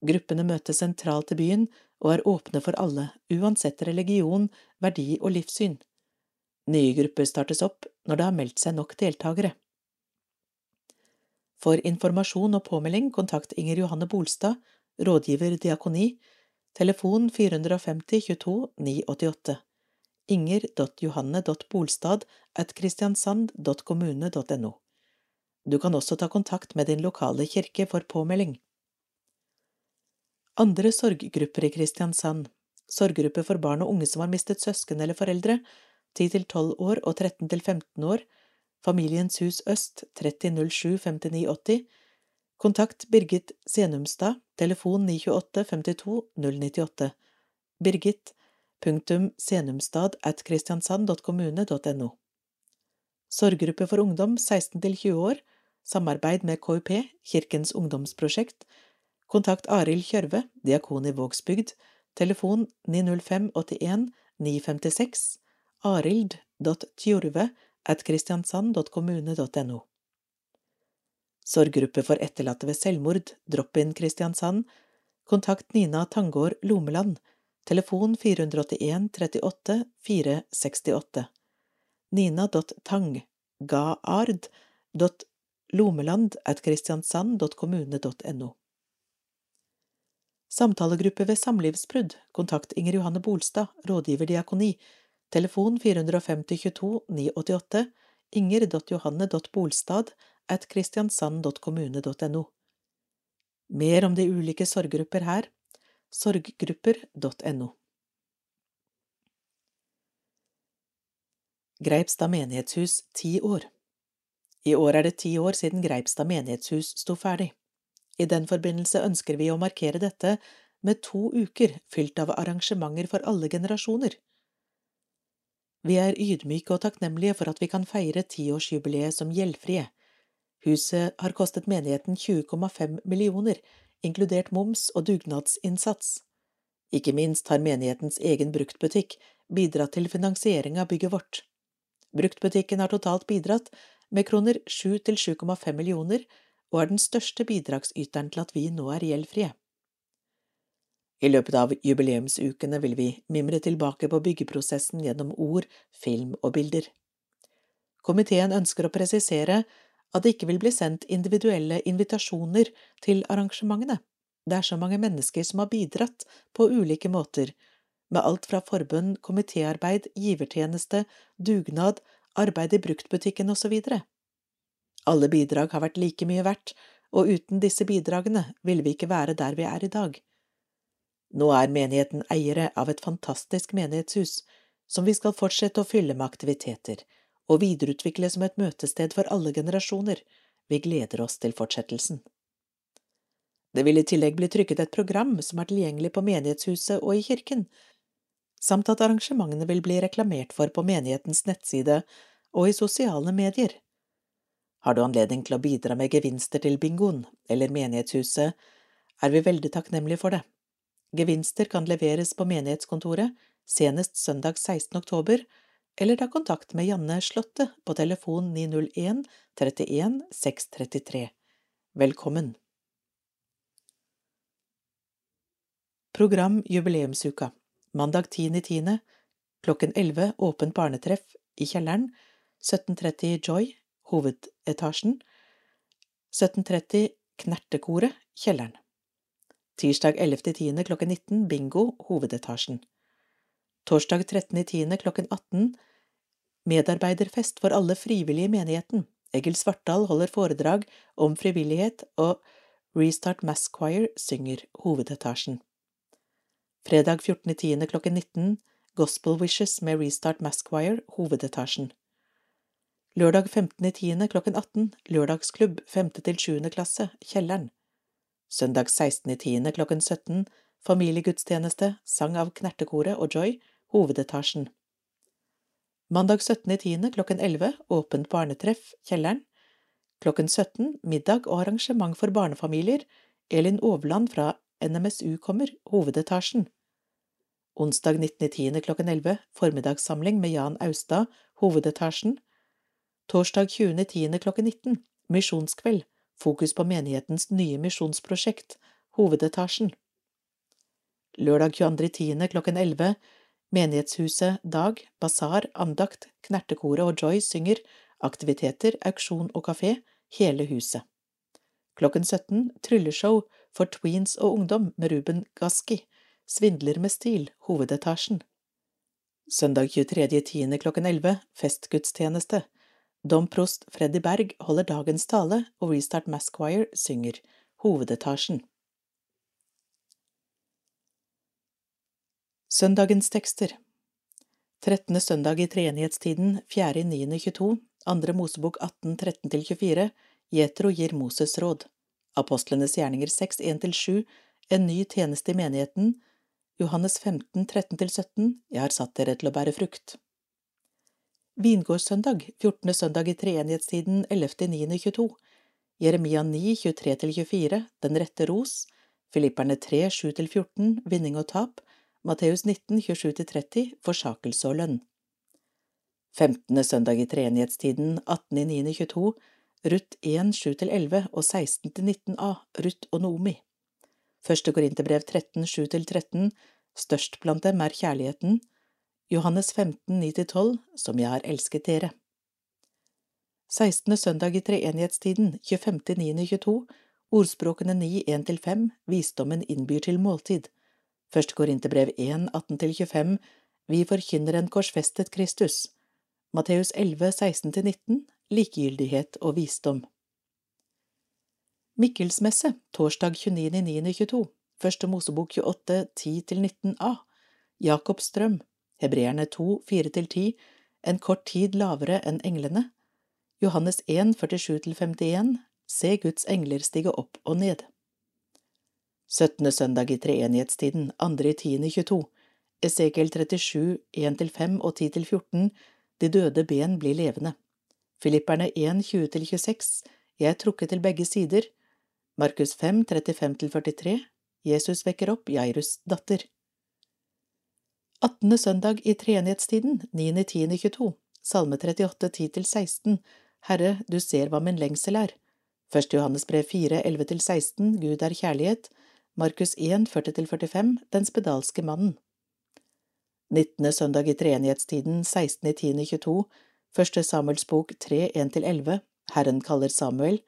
Gruppene møtes sentralt i byen og er åpne for alle, uansett religion, verdi og livssyn. Nye grupper startes opp når det har meldt seg nok deltakere. For informasjon og påmelding kontakt Inger Johanne Bolstad, rådgiver diakoni, telefon 450 22 988, inger.johanne.bolstad at kristiansand.kommune.no. Du kan også ta kontakt med din lokale kirke for påmelding. Andre sorggrupper i Kristiansand, sorggruppe for barn og unge som har mistet søsken eller foreldre, 10 til 12 år og 13 til 15 år, Familiens Hus Øst 3007 5980, kontakt Birgit Senumstad, telefon 928 52 098, Birgit, punktum senumstad at kristiansand.kommune.no. Sorggruppe for ungdom 16 til 20 år, samarbeid med KUP, Kirkens ungdomsprosjekt, Kontakt Arild Kjørve, diakon i Vågsbygd, telefon 905 81 956, arild.tjorve kristiansand.kommune.no. Sorggruppe for etterlatte ved selvmord, Drop-in Kristiansand, kontakt Nina Tangård Lomeland, telefon 481 38 468, nina.tang.gaard.lomeland.kristiansand.kommune.no. Samtalegruppe ved samlivsbrudd, kontakt Inger Johanne Bolstad, rådgiver diakoni, telefon 450 22 988, inger.johanne.bolstad at kristiansand.kommune.no. Mer om de ulike sorggrupper her, sorggrupper.no. Greipstad menighetshus ti år I år er det ti år siden Greipstad menighetshus sto ferdig. I den forbindelse ønsker vi å markere dette med to uker fylt av arrangementer for alle generasjoner. Vi er ydmyke og takknemlige for at vi kan feire tiårsjubileet som gjeldfrie. Huset har kostet menigheten 20,5 millioner, inkludert moms og dugnadsinnsats. Ikke minst har menighetens egen bruktbutikk bidratt til finansiering av bygget vårt. Bruktbutikken har totalt bidratt med kroner 7 til 7,5 millioner, og er den største bidragsyteren til at vi nå er gjeldfrie. I løpet av jubileumsukene vil vi mimre tilbake på byggeprosessen gjennom ord, film og bilder. Komiteen ønsker å presisere at det ikke vil bli sendt individuelle invitasjoner til arrangementene. Det er så mange mennesker som har bidratt på ulike måter, med alt fra forbund, komitéarbeid, givertjeneste, dugnad, arbeid i bruktbutikken osv. Alle bidrag har vært like mye verdt, og uten disse bidragene ville vi ikke være der vi er i dag. Nå er menigheten eiere av et fantastisk menighetshus, som vi skal fortsette å fylle med aktiviteter, og videreutvikle som et møtested for alle generasjoner. Vi gleder oss til fortsettelsen. Det vil i tillegg bli trykket et program som er tilgjengelig på menighetshuset og i kirken, samt at arrangementene vil bli reklamert for på menighetens nettside og i sosiale medier. Har du anledning til å bidra med gevinster til bingoen eller menighetshuset, er vi veldig takknemlige for det. Gevinster kan leveres på menighetskontoret senest søndag 16. oktober, eller ta kontakt med Janne Slåtte på telefon 901 31 633. Velkommen! Program Jubileumsuka Mandag 10.10. klokken 11 åpent barnetreff i kjelleren, 17.30 Joy, hovedetasjen, 17.30 Knertekoret, kjelleren. Tirsdag 11.10. klokken 19 Bingo, hovedetasjen. Torsdag 13.10. klokken 18 Medarbeiderfest for alle frivillige i menigheten. Egil Svartdal holder foredrag om frivillighet, og Restart Mass Choir synger hovedetasjen. Fredag 14.10. klokken 19 Gospel Wishes med Restart Mass Choir, hovedetasjen. Lørdag 15.10. klokken 18 Lørdagsklubb 5. til 7. klasse, Kjelleren. Søndag 16.10. klokken 17 Familiegudstjeneste, sang av Knertekoret og Joy, hovedetasjen. Mandag 17.10. klokken 11 åpent barnetreff, Kjelleren. Klokken 17 middag og arrangement for barnefamilier, Elin Overland fra NMSU kommer, hovedetasjen. Onsdag 19.10. klokken 11 formiddagssamling med Jan Austad, hovedetasjen. Torsdag 20.10. klokken 19 misjonskveld, fokus på menighetens nye misjonsprosjekt, hovedetasjen. Lørdag 22.10. klokken 11 Menighetshuset dag, basar, andakt, Knertekoret og Joy synger, aktiviteter, auksjon og kafé, hele huset. Klokken 17 trylleshow for tweens og ungdom med Ruben Gaski, Svindler med stil, hovedetasjen. Søndag 23.10. klokken 11 festgudstjeneste. Domprost Freddy Berg holder dagens tale, og Restart Masquire synger, hovedetasjen. Søndagens tekster 13. søndag i treenighetstiden, 4.9.22, andre Mosebok 18, 13–24, Jetro gir Moses råd, Apostlenes gjerninger 6, 1–7, en ny tjeneste i menigheten, Johannes 15, 13–17, Jeg har satt dere til å bære frukt. Vingårdssøndag, 14. søndag i treenighetstiden, 11.9.22, Jeremia 9, 23–24, Den rette ros, Filipperne 3, 7–14, Vinning og tap, Matteus 19, 27–30, Forsakelse og lønn. 15. søndag i treenighetstiden, 18.9.22, Ruth 1, 7–11 og 16–19a, Ruth og Noomi. Første Korinterbrev 13, 7–13, Størst blant dem er kjærligheten, Johannes 15, 9–12, Som jeg har elsket dere. 16. søndag i treenighetstiden, 25.9.22, Ordspråkene 9, 1–5, Visdommen innbyr til måltid. Først går inn til brev 1, 18–25, Vi forkynner en korsfestet Kristus. Matteus 11, 16–19, Likegyldighet og visdom. Mikkelsmesse, torsdag 29.9.22, Første Mosebok 28, 10–19a, Jakobs drøm, Hebreerne 2, 4–10, En kort tid lavere enn englene, Johannes 1, 47–51, Se Guds engler stige opp og ned. 17. søndag i treenighetstiden, andre i tiende 22, Esekiel 37, 1–5 og 10–14, De døde ben blir levende. Filipperne 1, 20–26, Jeg er trukket til begge sider. Markus 5, 35–43, Jesus vekker opp Jairus' datter. 18. søndag i treenighetstiden, 9.10.22, Salme 38, 10–16, Herre, du ser hva min lengsel er. 1. Johannes brev 4, 11–16, Gud er kjærlighet, Markus 1, 40–45, Den spedalske mannen. 19. søndag i treenighetstiden, 16.10.22, Første Samuels bok 3, 1–11, Herren kaller Samuel,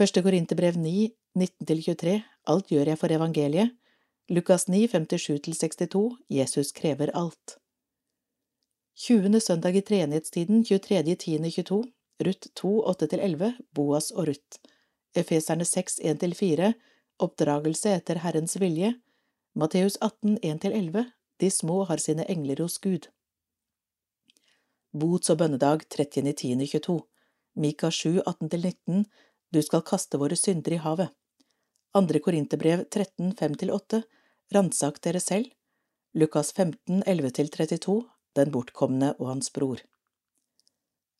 Første Korinterbrev 9, 19–23, Alt gjør jeg for evangeliet, Lukas 9, 57–62, Jesus krever alt. 20. søndag i treenighetstiden, 23.10.22, Ruth 2, 8–11, Boas og Ruth, Efeserne 6, 1–4, Oppdragelse etter Herrens vilje, Matteus 18, 1–11, De små har sine engler hos Gud. Bots- og bønnedag 30.10.22, Mika 7, 18–19, Du skal kaste våre synder i havet. Andre Korinterbrev 13, 5–8, Ransak dere selv. Lukas 15, 11–32, Den bortkomne og hans bror.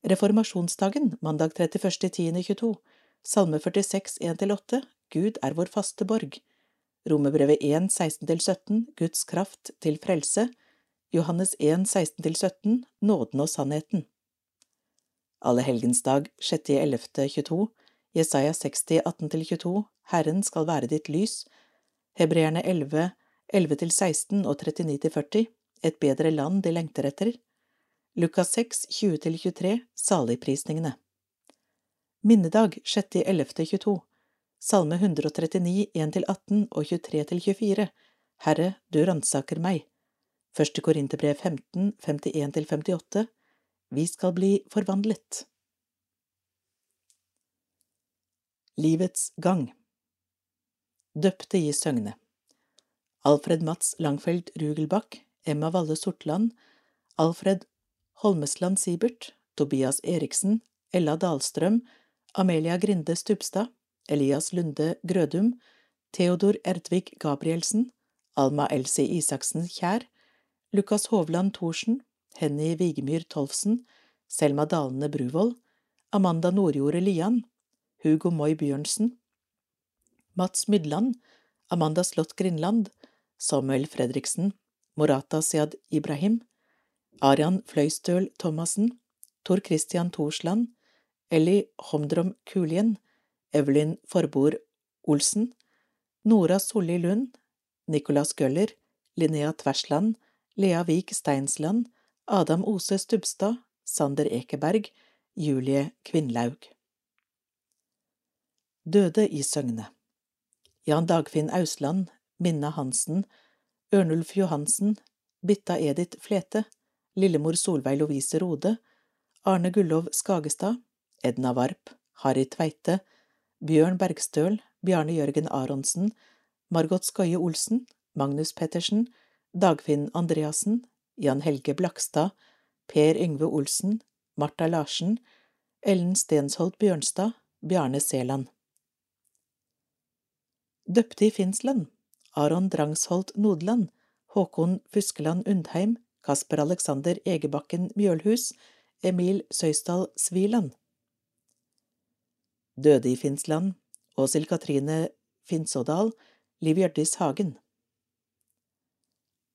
Reformasjonsdagen, mandag 31.10.22, Salme 46, 1–8, Gud er vår faste borg. Romerbrevet 1, 16–17, Guds kraft til frelse. Johannes 1, 16–17, Nåden og sannheten. Allehelgensdag 6.11.22, Jesaja 60, 18–22, Herren skal være ditt lys. Hebreerne 11, 11–16 og 39–40, Et bedre land de lengter etter. Lukas 6, 20–23, Saligprisningene. Minnedag 6.11.22, Salme 139, 1–18 og 23–24, Herre, du ransaker meg. Første Korinterbrev 15, 51–58, Vi skal bli forvandlet. Livets gang Døpte i Søgne Alfred Mats Langfeld Rugelbakk, Emma Valle Sortland, Alfred Holmesland Sibert, Tobias Eriksen, Ella Dahlstrøm, Amelia Grinde Stubstad, Elias Lunde Grødum, Theodor Erdvig Gabrielsen, Alma Elsie Isaksen Kjær, Lukas Hovland Thorsen, Henny Vigemyr Tolfsen, Selma Dalene Bruvoll, Amanda Nordjordet Lian, Hugo Moi Bjørnsen, Mats Mydland, Amanda Slott Grindland, Samuel Fredriksen, Morata Siad Ibrahim, Arian Fløystøl Thomassen, Tor Christian Thorsland, Ellie Homdrom Kulien, Evelyn Forbord Olsen, Nora Solli Lund, Nicolas Gøller, Linnea Tversland, Lea Vik Steinsland, Adam Ose Stubstad, Sander Ekeberg, Julie Kvinnlaug. Døde i Søgne Jan Dagfinn Ausland, Minna Hansen, Ørnulf Johansen, Bitta Edith Flete, Lillemor Solveig Lovise Rode, Arne Gullov Skagestad, Edna Varp, Harry Tveite, Bjørn Bergstøl, Bjarne Jørgen Aronsen, Margot Skøye Olsen, Magnus Pettersen, Dagfinn Andreassen, Jan Helge Blakstad, Per Yngve Olsen, Marta Larsen, Ellen Stensholt Bjørnstad, Bjarne Seland. Døpte i Finnsland, Aron Drangsholt Nodland, Håkon Fuskeland Undheim, Kasper Alexander Egebakken Mjølhus, Emil Søysdal Sviland. Døde i Finnsland, Åshild Katrine Finnsådal, Liv Hjørdis Hagen.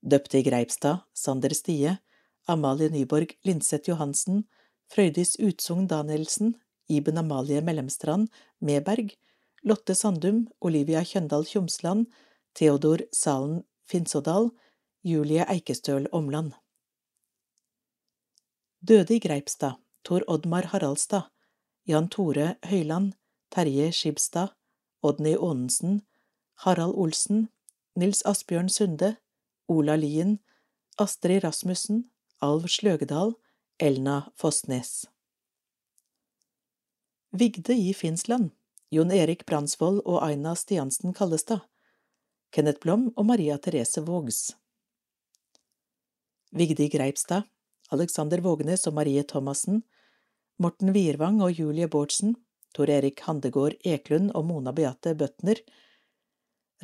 Døpte i Greipstad, Sander Stie, Amalie Nyborg Linseth Johansen, Frøydis Utsogn Danielsen, Iben Amalie Mellemstrand Meberg, Lotte Sandum, Olivia Kjøndal Tjomsland, Theodor Salen Finsodal, Julie Eikestøl Omland. Døde i Greipstad, Tor Oddmar Haraldstad, Jan Tore Høyland, Terje Skibstad, Odny Aanensen, Harald Olsen, Nils Asbjørn Sunde, Ola Lien, Astrid Rasmussen, Alv Sløgedal, Elna Fossnes. Vigde i Finnsland, Jon Erik Bransvold og Aina Stiansen Kallestad, Kenneth Blom og Maria Therese Vågs. Vigdi Greipstad, Alexander Vågenes og Marie Thomassen, Morten Wiervang og Julie Bårdsen, Tor Erik Handegård Eklund og Mona Beate Bøtner,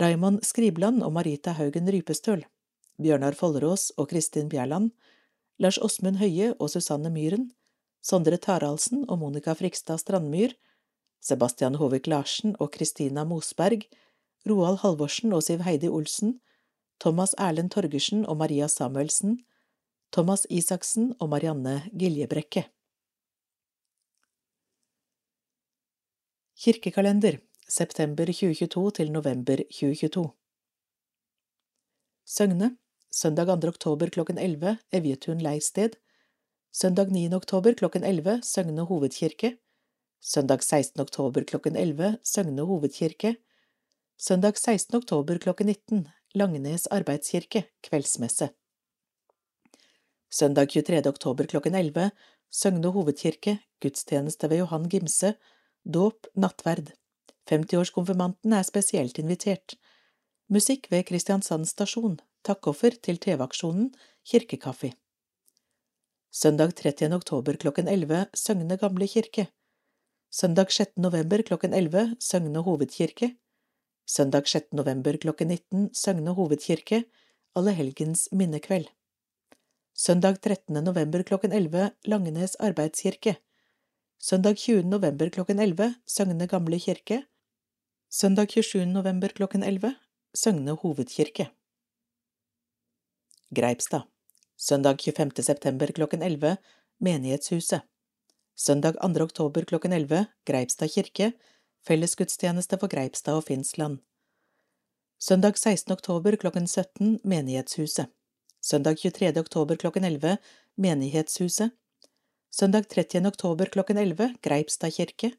Raymond Skribland og Marita Haugen Rypestøl, Bjørnar Follerås og Kristin Bjerland, Lars Åsmund Høie og Susanne Myhren, Sondre Taraldsen og Monica Frikstad Strandmyr, Sebastian Håvik Larsen og Kristina Mosberg, Roald Halvorsen og Siv Heidi Olsen, Thomas Erlend Torgersen og Maria Samuelsen, Thomas Isaksen og Marianne Giljebrekke. Kirkekalender september 2022 til november 2022 Søgne søndag 2. oktober klokken 11 Evjetun leirsted søndag 9. oktober klokken 11 Søgne hovedkirke søndag 16. oktober klokken 11 Søgne hovedkirke søndag 16. oktober klokken 19 Langnes arbeidskirke kveldsmesse søndag 23. oktober klokken 11 Søgne hovedkirke gudstjeneste ved Johan Gimse dåp nattverd 50-årskonfirmanten er spesielt invitert musikk ved Kristiansand stasjon takkoffer til TV-aksjonen Kirkekaffe. Søndag 30. oktober klokken 11 Søgne gamle kirke. Søndag 6. november klokken 11 Søgne hovedkirke. Søndag 6. november klokken 19 Søgne hovedkirke Allehelgens minnekveld. Søndag 13. november klokken 11 Langenes arbeidskirke. Søndag 20. november klokken 11 Søgne gamle kirke. Søndag 27. november klokken 11 Søgne hovedkirke. Greipstad. Søndag 25. september klokken 11 Menighetshuset. Søndag 2. oktober klokken 11 Greipstad kirke Fellesgudstjeneste for Greipstad og Finnsland. Søndag 16. oktober klokken 17 Menighetshuset. Søndag 23. oktober klokken 11 Menighetshuset. Søndag 30. oktober klokken 11 Greipstad kirke.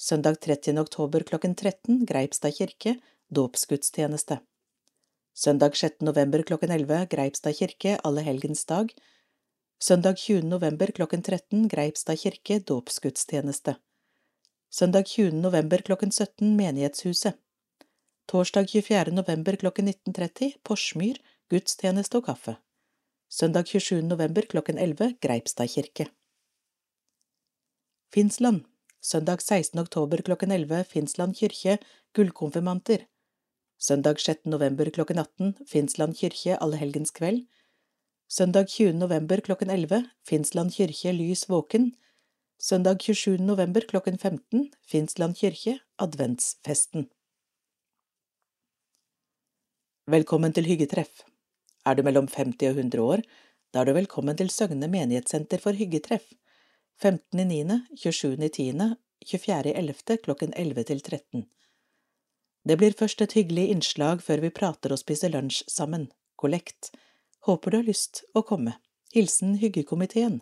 Søndag 30. oktober klokken 13 Greipstad kirke Dåpsgudstjeneste. Søndag 6. november klokken 11 Greipstad kirke allehelgensdag. Søndag 20. november klokken 13 Greipstad kirke dåpsgudstjeneste. Søndag 20. november klokken 17 Menighetshuset. Torsdag 24. november klokken 19.30 Porsmyr gudstjeneste og kaffe. Søndag 27. november klokken 11 Greipstad kirke. Finnsland. Søndag 16. oktober klokken 11 Finnsland kirke Gullkonfirmanter. Søndag 6. november klokken 18 Finnsland kirke Allehelgenskveld. Søndag 20. november klokken 11 Finnsland kirke Lys våken. Søndag 27. november klokken 15 Finnsland kirke Adventsfesten. Velkommen til hyggetreff. Er du mellom 50 og 100 år, da er du velkommen til Søgne menighetssenter for hyggetreff. 15.9., 27.10., 24.11. klokken 11 til 13. Det blir først et hyggelig innslag før vi prater og spiser lunsj sammen, kollekt. Håper du har lyst å komme. Hilsen Hyggekomiteen.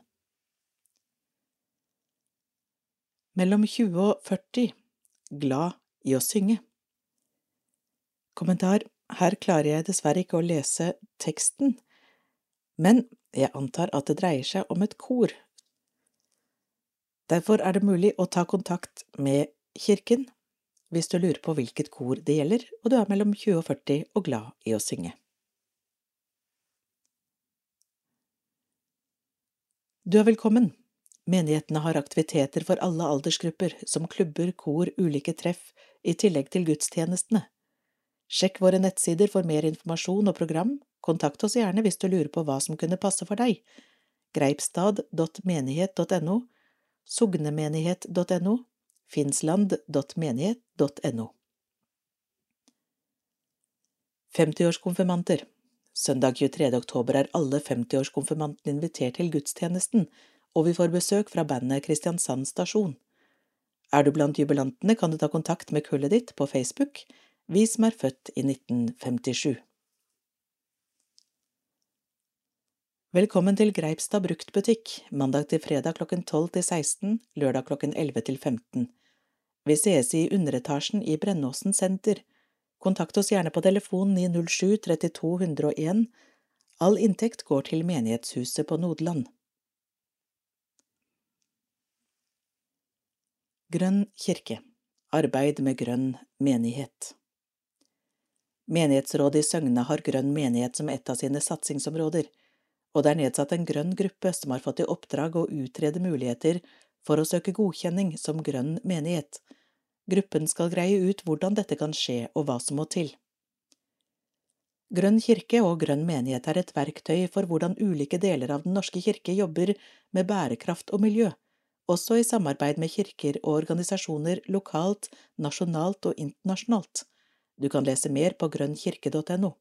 Mellom 20 og 40 Glad i å synge Kommentar Her klarer jeg dessverre ikke å lese teksten, men jeg antar at det dreier seg om et kor. Derfor er det mulig å ta kontakt med kirken hvis du lurer på hvilket kor det gjelder, og du er mellom 20 og 40 og glad i å synge. Du er velkommen. Menighetene har aktiviteter for alle aldersgrupper, som klubber, kor, ulike treff, i tillegg til gudstjenestene. Sjekk våre nettsider for mer informasjon og program, kontakt oss gjerne hvis du lurer på hva som kunne passe for deg. greipstad.menighet.no, sognemenighet.no, finnsland.menighet.no. 50-årskonfirmanter Søndag 23. oktober er alle 50-årskonfirmantene invitert til gudstjenesten, og vi får besøk fra bandet Kristiansand stasjon. Er du blant jubilantene, kan du ta kontakt med kullet ditt på Facebook, vi som er født i 1957. Velkommen til Greipstad bruktbutikk, mandag til fredag klokken 12 til 16, lørdag klokken 11 til 15. Vi sees i underetasjen i Brennåsen senter. Kontakt oss gjerne på telefon 907 32 101. All inntekt går til menighetshuset på Nodeland. Grønn kirke Arbeid med grønn menighet Menighetsrådet i Søgne har grønn menighet som et av sine satsingsområder, og det er nedsatt en grønn gruppe som har fått i oppdrag å utrede muligheter for å søke godkjenning som grønn menighet. Gruppen skal greie ut hvordan dette kan skje og hva som må til. Grønn kirke og grønn menighet er et verktøy for hvordan ulike deler av Den norske kirke jobber med bærekraft og miljø, også i samarbeid med kirker og organisasjoner lokalt, nasjonalt og internasjonalt. Du kan lese mer på grønnkirke.no.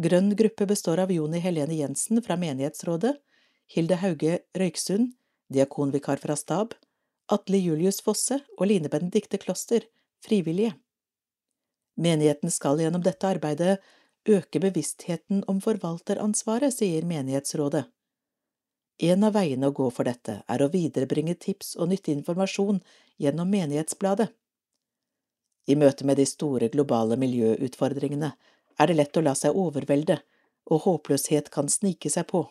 Grønn gruppe består av Joni Helene Jensen fra Menighetsrådet, Hilde Hauge Røyksund, diakonvikar fra stab, Atle Julius Fosse og Line Benedikte Kloster, frivillige. Menigheten skal gjennom dette arbeidet øke bevisstheten om forvalteransvaret, sier menighetsrådet. En av veiene å gå for dette er å viderebringe tips og nyttig informasjon gjennom Menighetsbladet. I møte med de store globale miljøutfordringene er det lett å la seg overvelde, og håpløshet kan snike seg på.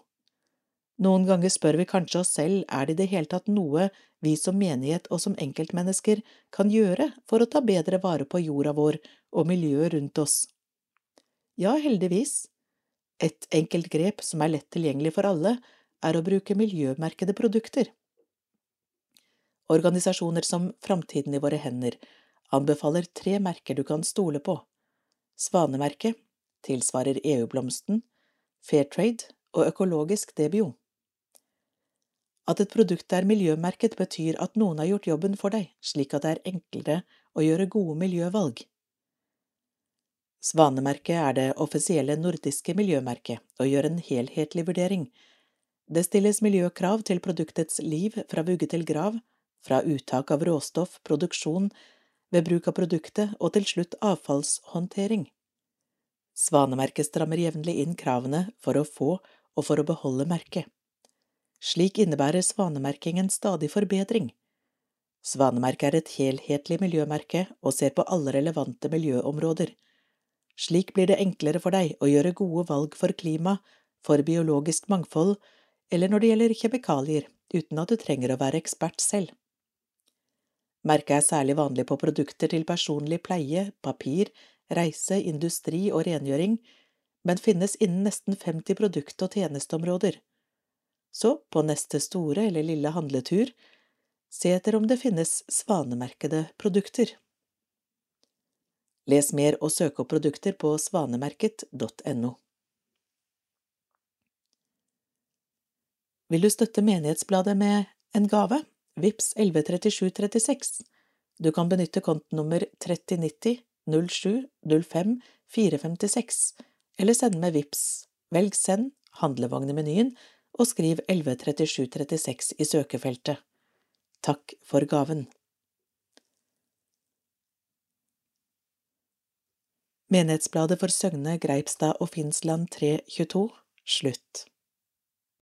Noen ganger spør vi kanskje oss selv er det i det hele tatt noe vi som menighet og som enkeltmennesker kan gjøre for å ta bedre vare på jorda vår og miljøet rundt oss. Ja, heldigvis. Et enkelt grep som er lett tilgjengelig for alle, er å bruke miljømerkede produkter. Organisasjoner som Framtiden i våre hender anbefaler tre merker du kan stole på. Svanemerket tilsvarer EU-blomsten, Fairtrade og økologisk Debio. At et produkt er miljømerket, betyr at noen har gjort jobben for deg, slik at det er enklere å gjøre gode miljøvalg. Svanemerket er det offisielle nordiske miljømerket og gjør en helhetlig vurdering. Det stilles miljøkrav til produktets liv fra vugge til grav, fra uttak av råstoff, produksjon, ved bruk av produktet og til slutt avfallshåndtering. Svanemerket strammer jevnlig inn kravene for å få og for å beholde merket. Slik innebærer svanemerkingen stadig forbedring. Svanemerket er et helhetlig miljømerke og ser på alle relevante miljøområder. Slik blir det enklere for deg å gjøre gode valg for klima, for biologisk mangfold eller når det gjelder kjemikalier, uten at du trenger å være ekspert selv. Merket er særlig vanlig på produkter til personlig pleie, papir, reise, industri og rengjøring, men finnes innen nesten 50 produkt- og tjenesteområder. Så, på neste store eller lille handletur, se etter om det finnes svanemerkede produkter. Les mer og søk opp produkter på svanemerket.no. Vil du støtte Menighetsbladet med en gave? Vips 113736. Du kan benytte kontonummer 3090 07 05 456, eller sende med Vips. Velg Send, handlevognemenyen, og skriv 113736 i søkefeltet. Takk for gaven. Menighetsbladet for Søgne, Greipstad og Finnsland 322 slutt.